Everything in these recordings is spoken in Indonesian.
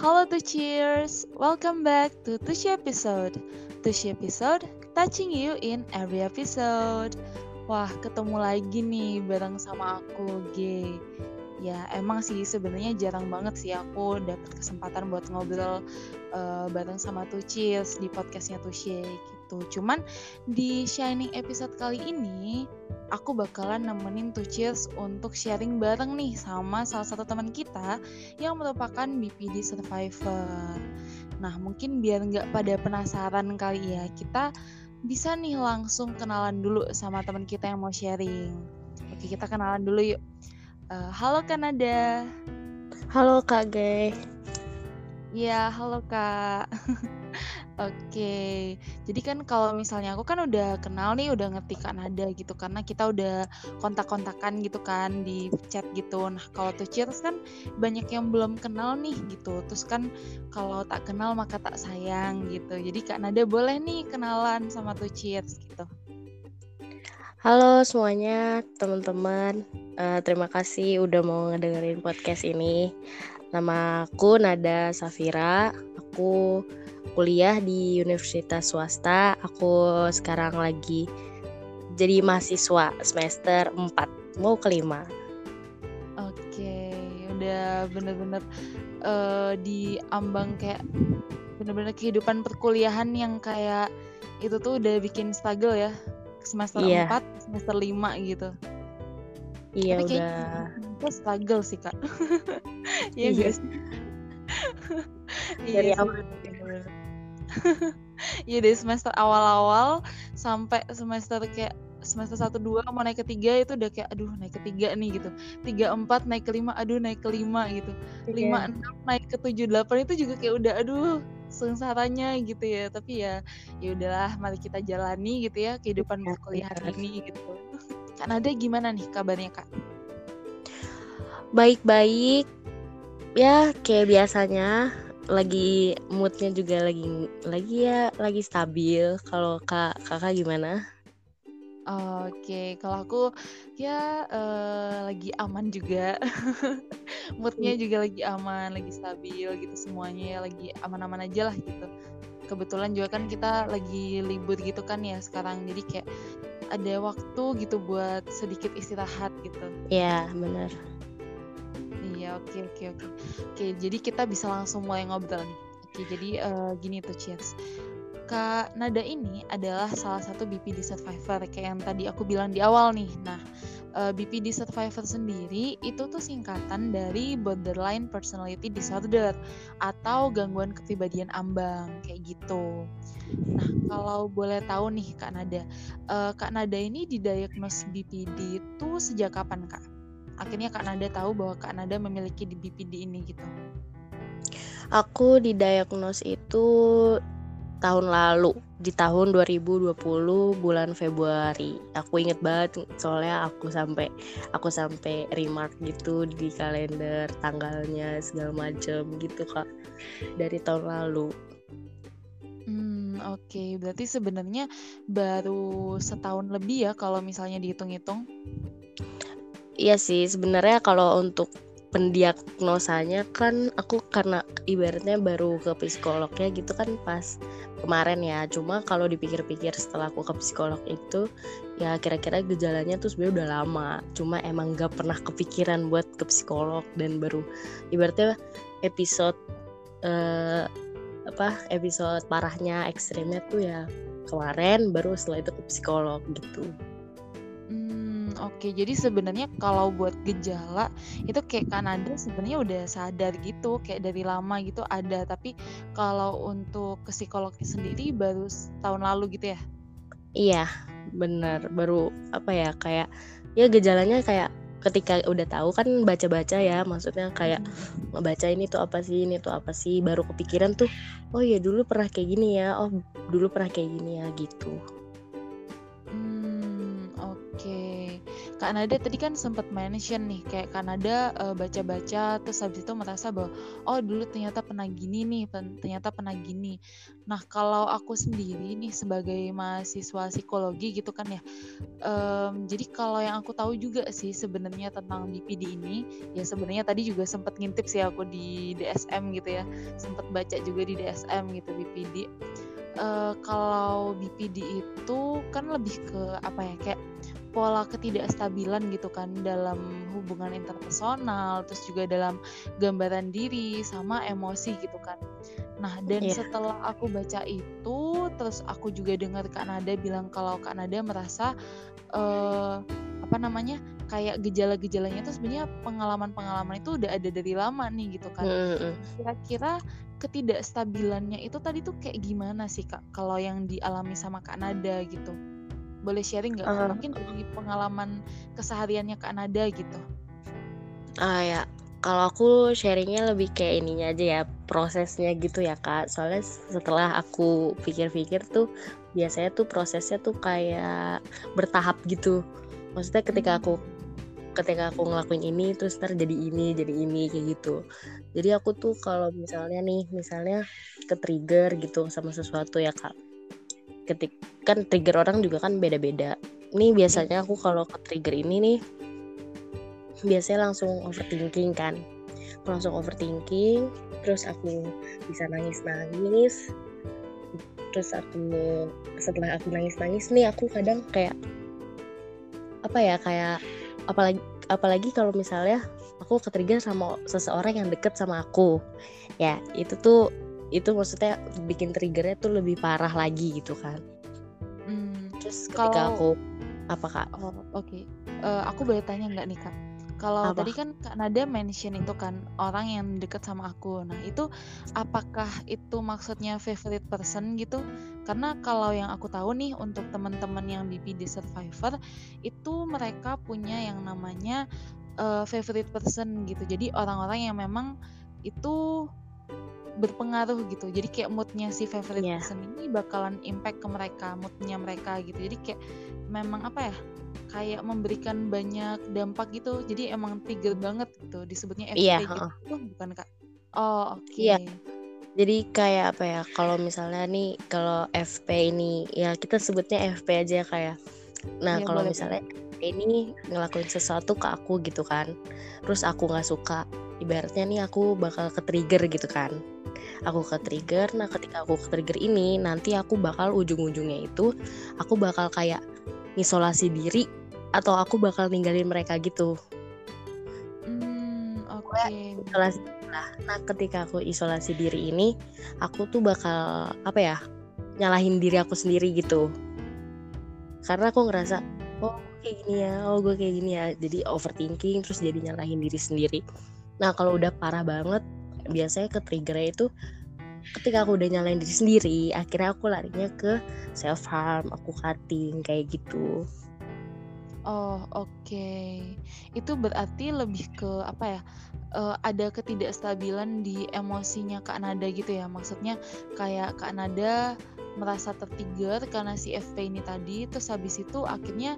Halo to cheers, welcome back to Tushi episode. Tushi episode, touching you in every episode. Wah, ketemu lagi nih bareng sama aku, G. Ya, emang sih sebenarnya jarang banget sih aku dapat kesempatan buat ngobrol uh, bareng sama Tuchis di podcastnya Tushi gitu. Cuman di Shining episode kali ini aku bakalan nemenin Tuchis untuk sharing bareng nih sama salah satu teman kita yang merupakan BPD survivor. Nah mungkin biar nggak pada penasaran kali ya kita bisa nih langsung kenalan dulu sama teman kita yang mau sharing. Oke kita kenalan dulu yuk. Uh, halo Kanada. Halo Kak Gay. Ya, halo Kak. Oke, jadi kan kalau misalnya aku kan udah kenal nih, udah ngerti Kak Nada gitu, karena kita udah kontak-kontakan gitu kan di chat gitu. Nah, kalau tuh Cheers kan banyak yang belum kenal nih gitu. Terus kan kalau tak kenal maka tak sayang gitu. Jadi Kak Nada boleh nih kenalan sama tuh Cheers gitu. Halo semuanya, teman-teman. Uh, terima kasih udah mau ngedengerin podcast ini. Nama aku Nada Safira. Aku kuliah di universitas swasta. Aku sekarang lagi jadi mahasiswa semester 4, mau kelima. Oke, udah bener-bener uh, di ambang kayak bener-bener kehidupan perkuliahan yang kayak itu tuh udah bikin struggle ya semester iya. 4, semester 5 gitu. Iya Tapi udah. Itu struggle sih kak. iya guys. Dari iya awal. Iya dari semester awal-awal sampai semester kayak semester satu dua mau naik ke tiga itu udah kayak aduh naik ke tiga nih gitu. Tiga empat naik ke lima aduh naik ke lima gitu. Iya. lima enam naik ke tujuh delapan itu juga kayak udah aduh sengsaranya gitu ya. Tapi ya ya udahlah mari kita jalani gitu ya kehidupan iya, perkuliahan ini gitu. Kan ada gimana nih kabarnya kak? Baik-baik. Ya kayak biasanya lagi moodnya juga lagi lagi ya lagi stabil kalau kak kakak gimana Oke, kalau aku ya uh, lagi aman juga, moodnya hmm. juga lagi aman, lagi stabil gitu semuanya ya lagi aman-aman aja lah gitu. Kebetulan juga kan kita lagi libur gitu kan ya sekarang, jadi kayak ada waktu gitu buat sedikit istirahat gitu. Iya benar. Iya, oke oke oke. Oke, jadi kita bisa langsung mulai ngobrol nih. Oke, jadi uh, gini tuh Cheers. Kak Nada ini adalah salah satu BPD survivor kayak yang tadi aku bilang di awal nih. Nah, uh, eh, BPD survivor sendiri itu tuh singkatan dari borderline personality disorder atau gangguan kepribadian ambang kayak gitu. Nah, kalau boleh tahu nih Kak Nada, uh, Kak Nada ini didiagnos BPD itu sejak kapan Kak? Akhirnya Kak Nada tahu bahwa Kak Nada memiliki di BPD ini gitu? Aku didiagnos itu tahun lalu di tahun 2020 bulan Februari. Aku inget banget soalnya aku sampai aku sampai remark gitu di kalender tanggalnya segala macam gitu kak dari tahun lalu. Hmm oke okay. berarti sebenarnya baru setahun lebih ya kalau misalnya dihitung-hitung. Iya sih sebenarnya kalau untuk pendiagnosanya kan aku karena ibaratnya baru ke psikolognya gitu kan pas kemarin ya. Cuma kalau dipikir-pikir setelah aku ke psikolog itu ya kira-kira gejalanya tuh sebenarnya udah lama. Cuma emang gak pernah kepikiran buat ke psikolog dan baru ibaratnya episode uh, apa episode parahnya ekstrimnya tuh ya kemarin baru setelah itu ke psikolog gitu Oke, jadi sebenarnya kalau buat gejala itu kayak Kanada sebenarnya udah sadar gitu, kayak dari lama gitu ada. Tapi kalau untuk ke psikolognya sendiri baru tahun lalu gitu ya? Iya, bener. Baru apa ya kayak ya gejalanya kayak ketika udah tahu kan baca-baca ya maksudnya kayak ngebaca ini tuh apa sih ini tuh apa sih baru kepikiran tuh oh ya dulu pernah kayak gini ya oh dulu pernah kayak gini ya gitu Kak Nada tadi kan sempat mention nih kayak Kak Nada uh, baca-baca terus habis itu merasa bahwa oh dulu ternyata pernah gini nih, ternyata pernah gini. Nah, kalau aku sendiri nih sebagai mahasiswa psikologi gitu kan ya. Um, jadi kalau yang aku tahu juga sih sebenarnya tentang BPD ini ya sebenarnya tadi juga sempat ngintip sih aku di DSM gitu ya. Sempat baca juga di DSM gitu BPD. Uh, kalau BPD itu kan lebih ke apa ya kayak pola ketidakstabilan gitu kan dalam hubungan interpersonal terus juga dalam gambaran diri sama emosi gitu kan. Nah dan yeah. setelah aku baca itu terus aku juga dengar Kak Nada bilang kalau Kak Nada merasa uh, apa namanya kayak gejala-gejalanya itu sebenarnya pengalaman-pengalaman itu udah ada dari lama nih gitu kan. Kira-kira ketidakstabilannya itu tadi tuh kayak gimana sih kak kalau yang dialami sama kak Nada gitu boleh sharing nggak? Uh, Mungkin dari pengalaman kesehariannya Kak Nada gitu. Ah ya, kalau aku sharingnya lebih kayak ininya aja ya prosesnya gitu ya kak. Soalnya setelah aku pikir-pikir tuh biasanya tuh prosesnya tuh kayak bertahap gitu. Maksudnya ketika aku ketika aku ngelakuin ini terus terjadi ini jadi ini kayak gitu. Jadi aku tuh kalau misalnya nih misalnya ke trigger gitu sama sesuatu ya kak ketik kan trigger orang juga kan beda-beda. Nih biasanya aku kalau ke trigger ini nih biasanya langsung overthinking kan. Aku langsung overthinking terus aku bisa nangis nangis terus aku setelah aku nangis nangis nih aku kadang kayak apa ya kayak apalagi apalagi kalau misalnya aku ke trigger sama seseorang yang deket sama aku. Ya itu tuh itu maksudnya bikin triggernya tuh lebih parah lagi gitu kan hmm, terus ketika kalau aku apa kak oh, oke okay. uh, eh, aku boleh tanya nggak nih kak kalau tadi kan Kak Nada mention itu kan orang yang deket sama aku. Nah, itu apakah itu maksudnya favorite person gitu? Karena kalau yang aku tahu nih untuk teman-teman yang BPD survivor itu mereka punya yang namanya uh, favorite person gitu. Jadi orang-orang yang memang itu berpengaruh gitu jadi kayak moodnya si favorite yeah. person ini bakalan impact ke mereka moodnya mereka gitu jadi kayak memang apa ya kayak memberikan banyak dampak gitu jadi emang trigger banget gitu disebutnya FP yeah, gitu uh. bukan kak oh oke okay. Iya. yeah. jadi kayak apa ya kalau misalnya nih kalau FP ini ya kita sebutnya FP aja kayak nah yeah, kalau misalnya ini ngelakuin sesuatu ke aku gitu kan terus aku nggak suka ibaratnya nih aku bakal ke trigger gitu kan aku ke trigger nah ketika aku ke trigger ini nanti aku bakal ujung-ujungnya itu aku bakal kayak isolasi diri atau aku bakal ninggalin mereka gitu. Hmm, oke. okay. isolasi nah, nah ketika aku isolasi diri ini aku tuh bakal apa ya nyalahin diri aku sendiri gitu. Karena aku ngerasa oh kayak gini ya oh gue kayak gini ya. Jadi overthinking terus jadi nyalahin diri sendiri. Nah kalau udah parah banget biasanya ke triggernya itu ketika aku udah nyalain diri sendiri akhirnya aku larinya ke self harm aku cutting kayak gitu oh oke okay. itu berarti lebih ke apa ya uh, ada ketidakstabilan di emosinya Kak Nada gitu ya maksudnya kayak Kak Nada merasa tertrigger karena si FP ini tadi terus habis itu akhirnya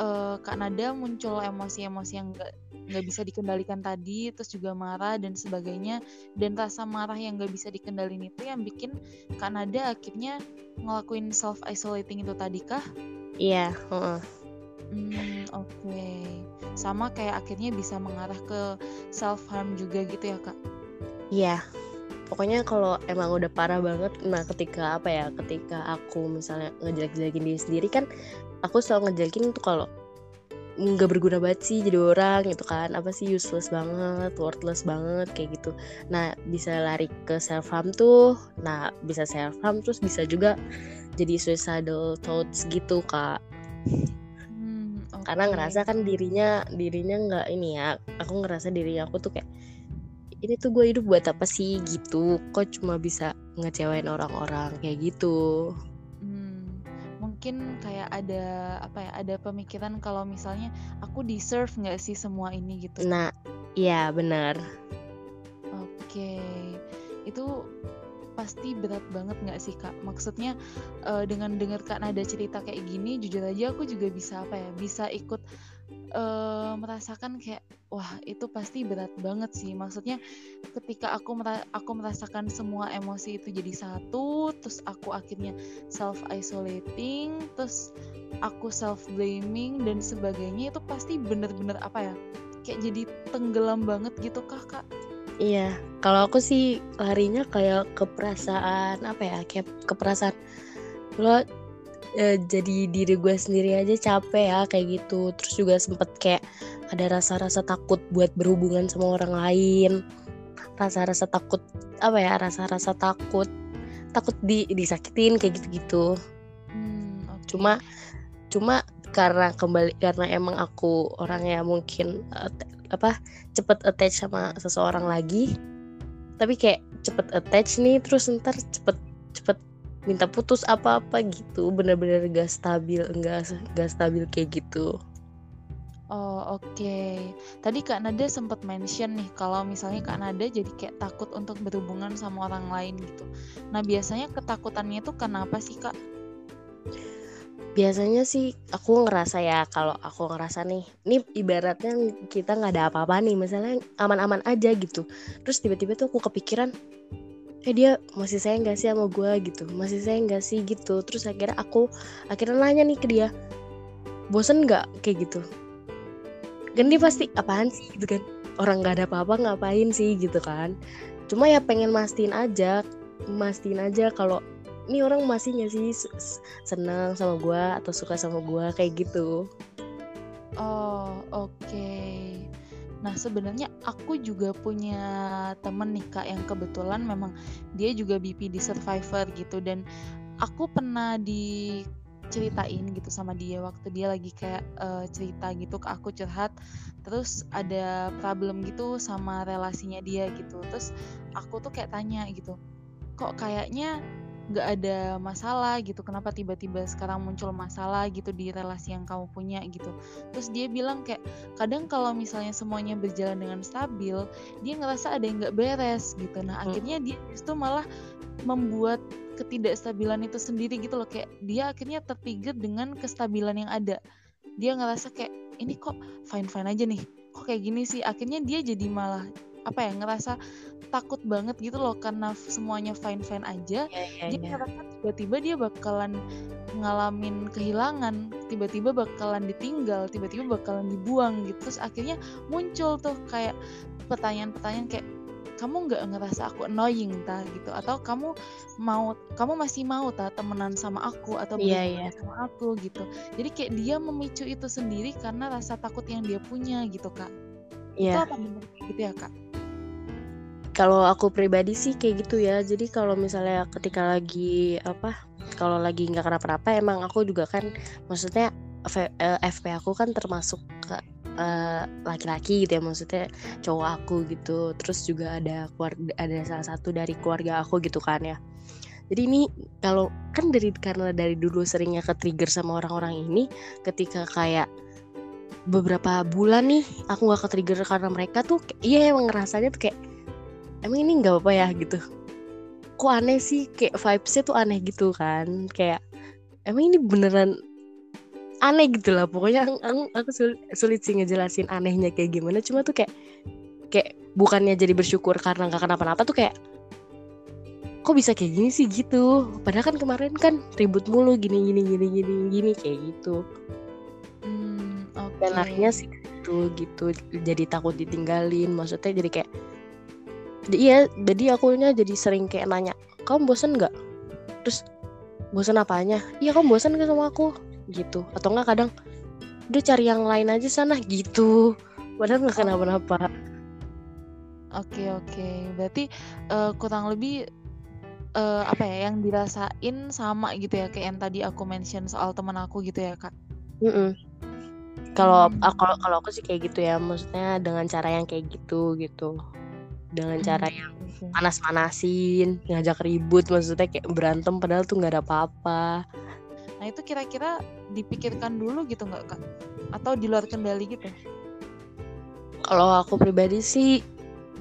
uh, Kak Nada muncul emosi-emosi yang gak nggak bisa dikendalikan tadi terus juga marah dan sebagainya dan rasa marah yang nggak bisa dikendalin itu yang bikin Kanada akhirnya ngelakuin self isolating itu tadi kah? Iya. Uh -uh. Hmm, oke. Okay. Sama kayak akhirnya bisa mengarah ke self harm juga gitu ya kak? Iya. Pokoknya kalau emang udah parah banget, nah ketika apa ya, ketika aku misalnya ngejelek-jelekin diri sendiri kan, aku selalu ngejelekin tuh kalau nggak berguna banget sih jadi orang gitu kan. Apa sih useless banget worthless banget kayak gitu. Nah bisa lari ke self harm tuh. Nah bisa self harm terus bisa juga jadi suicidal thoughts gitu kak. Hmm, okay. karena ngerasa kan dirinya dirinya nggak ini ya aku ngerasa diri aku tuh kayak ini tuh gue hidup buat apa sih? Gitu. Kok cuma bisa ngecewain orang-orang kayak gitu mungkin kayak ada apa ya ada pemikiran kalau misalnya aku deserve nggak sih semua ini gitu? Nah iya benar. Oke. Itu pasti berat banget nggak sih kak? Maksudnya uh, dengan dengar kak nada cerita kayak gini jujur aja aku juga bisa apa ya bisa ikut uh, merasakan kayak wah itu pasti berat banget sih. Maksudnya ketika aku mera aku merasakan semua emosi itu jadi satu terus aku akhirnya self isolating terus aku self blaming dan sebagainya itu pasti bener-bener apa ya kayak jadi tenggelam banget gitu kak. Iya kalau aku sih larinya kayak ke perasaan apa ya kayak ke perasaan lo e, jadi diri gue sendiri aja capek ya kayak gitu. Terus juga sempet kayak ada rasa-rasa takut buat berhubungan sama orang lain. Rasa-rasa takut apa ya rasa-rasa takut takut di disakitin kayak gitu-gitu. Hmm, okay. cuma cuma karena kembali karena emang aku orangnya mungkin uh, apa cepet attach sama seseorang lagi tapi kayak cepet attach nih terus ntar cepet cepet minta putus apa-apa gitu bener-bener gak stabil enggak gak stabil kayak gitu Oh oke. Okay. Tadi Kak Nada sempat mention nih kalau misalnya Kak Nada jadi kayak takut untuk berhubungan sama orang lain gitu. Nah biasanya ketakutannya itu kenapa sih Kak? biasanya sih aku ngerasa ya kalau aku ngerasa nih ini ibaratnya kita nggak ada apa-apa nih misalnya aman-aman aja gitu terus tiba-tiba tuh aku kepikiran eh dia masih sayang gak sih sama gue gitu. Masih sayang gak sih? Gitu. Terus akhirnya aku akhirnya nanya nih ke dia bosen nggak? Kayak gitu. Kan dia pasti apaan sih? Gitu kan. Orang nggak ada apa-apa ngapain sih? Gitu kan. Cuma ya pengen mastiin aja mastiin aja kalau ini orang masih nggak sih senang sama gue atau suka sama gue kayak gitu. Oh oke. okay. Nah sebenarnya aku juga punya temen nih kak yang kebetulan memang dia juga BP di Survivor gitu. Dan aku pernah di ceritain gitu sama dia waktu dia lagi kayak uh, cerita gitu ke aku curhat. Terus ada problem gitu sama relasinya dia gitu. Terus aku tuh kayak tanya gitu kok kayaknya nggak ada masalah gitu. Kenapa tiba-tiba sekarang muncul masalah gitu di relasi yang kamu punya gitu? Terus dia bilang kayak kadang kalau misalnya semuanya berjalan dengan stabil dia ngerasa ada yang nggak beres gitu. Nah hmm. akhirnya dia justru malah membuat ketidakstabilan itu sendiri gitu loh. Kayak dia akhirnya tertrigger dengan kestabilan yang ada. Dia ngerasa kayak ini kok fine fine aja nih? Kok kayak gini sih? Akhirnya dia jadi malah apa ya ngerasa takut banget gitu loh karena semuanya fine fine aja. Yeah, yeah, dia yeah. ngerasa tiba-tiba dia bakalan ngalamin kehilangan tiba-tiba bakalan ditinggal tiba-tiba bakalan dibuang gitu. Terus akhirnya muncul tuh kayak pertanyaan-pertanyaan kayak kamu nggak ngerasa aku annoying ta? gitu. Atau kamu mau kamu masih mau ta temenan sama aku atau yeah, yeah. sama aku? gitu. Jadi kayak dia memicu itu sendiri karena rasa takut yang dia punya gitu kak. Yeah. itu apa benar gitu ya kak kalau aku pribadi sih kayak gitu ya. Jadi kalau misalnya ketika lagi apa kalau lagi nggak kenapa-napa emang aku juga kan maksudnya FP eh, aku kan termasuk uh, laki-laki gitu ya maksudnya cowok aku gitu. Terus juga ada keluarga ada salah satu dari keluarga aku gitu kan ya. Jadi ini kalau kan dari karena dari dulu seringnya ke trigger sama orang-orang ini ketika kayak beberapa bulan nih aku nggak ke trigger karena mereka tuh iya emang ngerasanya tuh kayak emang ini nggak apa-apa ya gitu. Kok aneh sih? Kayak vibesnya tuh aneh gitu kan. Kayak emang ini beneran aneh gitu lah. Pokoknya aku, aku sulit, sulit sih ngejelasin anehnya kayak gimana. Cuma tuh kayak kayak bukannya jadi bersyukur karena nggak kenapa-napa tuh kayak kok bisa kayak gini sih? Gitu. Padahal kan kemarin kan ribut mulu gini gini gini gini gini kayak gitu. Hmm, okay. dan akhirnya sih gitu gitu jadi takut ditinggalin. Maksudnya jadi kayak iya jadi aku nya jadi sering kayak nanya kamu bosen nggak? Terus bosen apanya? Iya kamu bosen gak sama aku? Gitu. Atau enggak kadang udah cari yang lain aja sana gitu. Padahal nggak kenapa-napa. Oke oke. Berarti uh, kurang lebih uh, apa ya yang dirasain sama gitu ya kayak yang tadi aku mention soal teman aku gitu ya kak? Mm -mm. kalau hmm. kalau kalau aku sih kayak gitu ya maksudnya dengan cara yang kayak gitu gitu dengan hmm. cara yang panas-panasin, ngajak ribut, maksudnya kayak berantem padahal tuh nggak ada apa-apa. Nah itu kira-kira dipikirkan dulu gitu nggak kak? Atau di luar kendali gitu? Kalau aku pribadi sih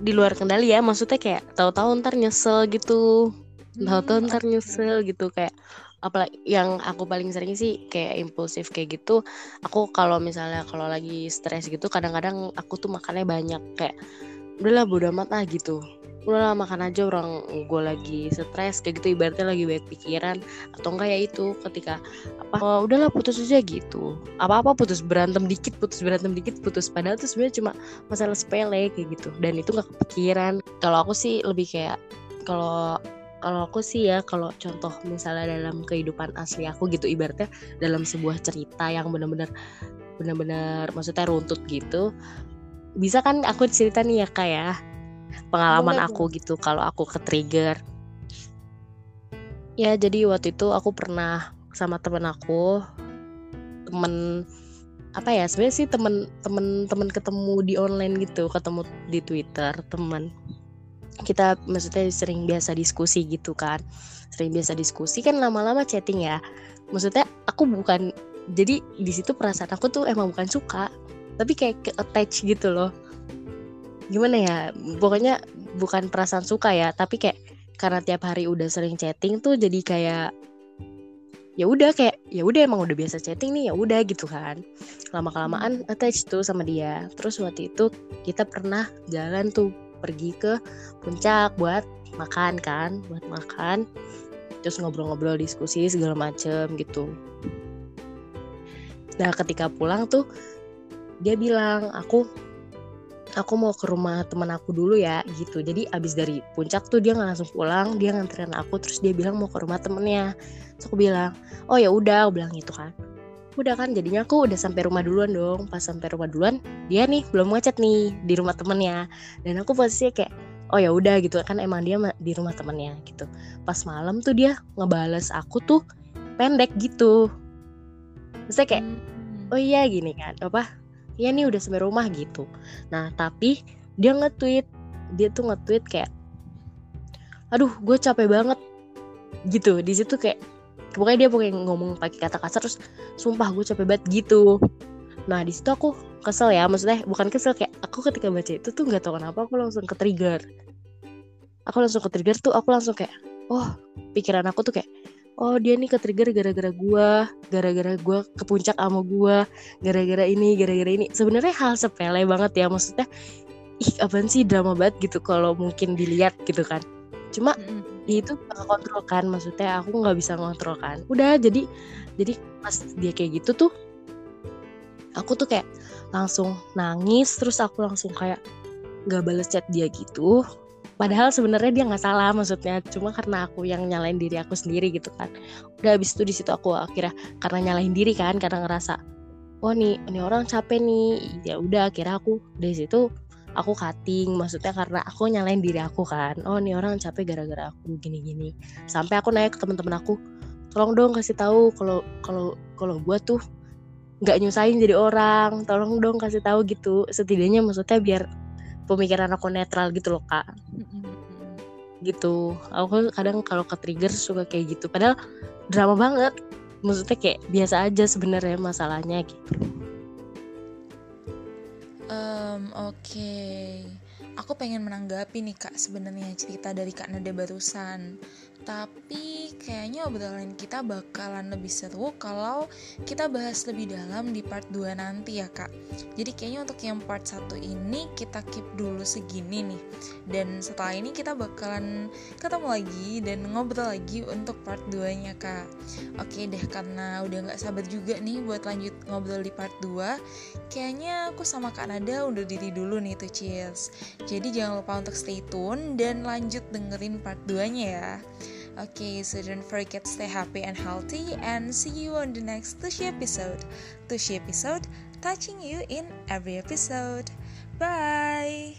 di luar kendali ya, maksudnya kayak tahu-tahu ntar nyesel gitu, tahu-tahu hmm, ntar nyesel gitu kayak apalagi yang aku paling sering sih kayak impulsif kayak gitu aku kalau misalnya kalau lagi stres gitu kadang-kadang aku tuh makannya banyak kayak udahlah bodo amat ah gitu. Udahlah makan aja orang gue lagi stres kayak gitu ibaratnya lagi banyak pikiran. Atau enggak ya itu ketika apa oh, udahlah putus aja gitu. Apa apa putus berantem dikit putus berantem dikit putus. Padahal tuh sebenarnya cuma masalah sepele kayak gitu. Dan itu nggak kepikiran. Kalau aku sih lebih kayak kalau kalau aku sih ya kalau contoh misalnya dalam kehidupan asli aku gitu ibaratnya dalam sebuah cerita yang benar-benar benar-benar maksudnya runtut gitu bisa kan aku cerita nih ya kak ya? Pengalaman aku gitu kalau aku ke trigger ya jadi waktu itu aku pernah sama temen aku temen apa ya sebenarnya sih temen temen temen ketemu di online gitu ketemu di Twitter temen. Kita maksudnya sering biasa diskusi gitu kan. Sering biasa diskusi kan lama-lama chatting ya. Maksudnya aku bukan jadi di situ perasaan aku tuh emang bukan suka tapi kayak ke attach gitu loh. Gimana ya pokoknya bukan perasaan suka ya tapi kayak karena tiap hari udah sering chatting tuh jadi kayak ya udah kayak ya udah emang udah biasa chatting nih ya udah gitu kan. Lama kelamaan hmm. attach tuh sama dia. Terus waktu itu kita pernah jalan tuh pergi ke puncak buat makan kan buat makan. Terus ngobrol-ngobrol diskusi segala macem gitu. Nah ketika pulang tuh dia bilang aku aku mau ke rumah teman aku dulu ya gitu. Jadi abis dari puncak tuh dia nggak langsung pulang dia nganterin aku terus dia bilang mau ke rumah temennya. Terus aku bilang oh ya udah aku bilang gitu kan. Udah kan jadinya aku udah sampai rumah duluan dong. Pas sampai rumah duluan dia nih belum ngechat nih di rumah temennya. Dan aku posisinya kayak oh ya udah gitu. Kan emang dia di rumah temennya gitu. Pas malam tuh dia ngebales aku tuh pendek gitu. Maksudnya kayak hmm. oh iya gini kan. Apa ya nih udah sampai rumah gitu. Nah tapi dia nge-tweet. Dia tuh nge-tweet kayak aduh gue capek banget. Gitu. Di situ kayak pokoknya dia pokoknya ngomong pakai kata kasar terus sumpah gue capek banget gitu. Nah di situ aku kesel ya. Maksudnya bukan kesel kayak aku ketika baca itu tuh nggak tahu kenapa aku langsung ke trigger aku langsung ke trigger tuh aku langsung kayak oh pikiran aku tuh kayak oh dia nih ke-trigger gara-gara gua, gara-gara gua ke puncak sama gua, gara-gara ini, gara-gara ini. Sebenarnya hal sepele banget ya maksudnya. Ih, apaan sih drama banget gitu kalau mungkin dilihat gitu kan. Cuma mm-hmm. itu gak kontrol kan, maksudnya aku nggak bisa ngontrol kan. Udah jadi jadi pas dia kayak gitu tuh aku tuh kayak langsung nangis terus aku langsung kayak nggak balas chat dia gitu padahal sebenarnya dia nggak salah maksudnya. Cuma karena aku yang nyalain diri aku sendiri gitu kan. Udah habis itu di situ aku akhirnya karena nyalain diri kan karena ngerasa oh nih ini orang capek nih. Ya udah akhirnya aku dari situ aku cutting maksudnya karena aku nyalain diri aku kan. Oh nih orang capek gara-gara aku gini-gini. Sampai aku naik ke teman-teman aku tolong dong kasih tahu kalau kalau kalau gue tuh nggak nyusahin jadi orang. Tolong dong kasih tahu gitu. Setidaknya maksudnya biar pemikiran aku netral gitu loh kak. Gitu. Aku kadang kalau ke trigger suka kayak gitu. Padahal drama banget. Maksudnya kayak biasa aja sebenarnya masalahnya gitu. Um, oke. Okay. aku pengen menanggapi nih kak sebenarnya cerita dari kak Nada barusan tapi kayaknya obrolan kita bakalan lebih seru kalau kita bahas lebih dalam di part 2 nanti ya kak. Jadi kayaknya untuk yang part 1 ini kita keep dulu segini nih. Dan setelah ini kita bakalan ketemu lagi dan ngobrol lagi untuk part 2 nya kak. Oke deh karena udah gak sabar juga nih buat lanjut ngobrol di part 2 kayaknya aku sama kak Nada udah diri dulu nih tuh cheers. Jadi jangan lupa untuk stay tune dan lanjut dengerin part 2 nya ya Okay, so don't forget stay happy and healthy and see you on the next Tushy episode. Tushy episode touching you in every episode. Bye.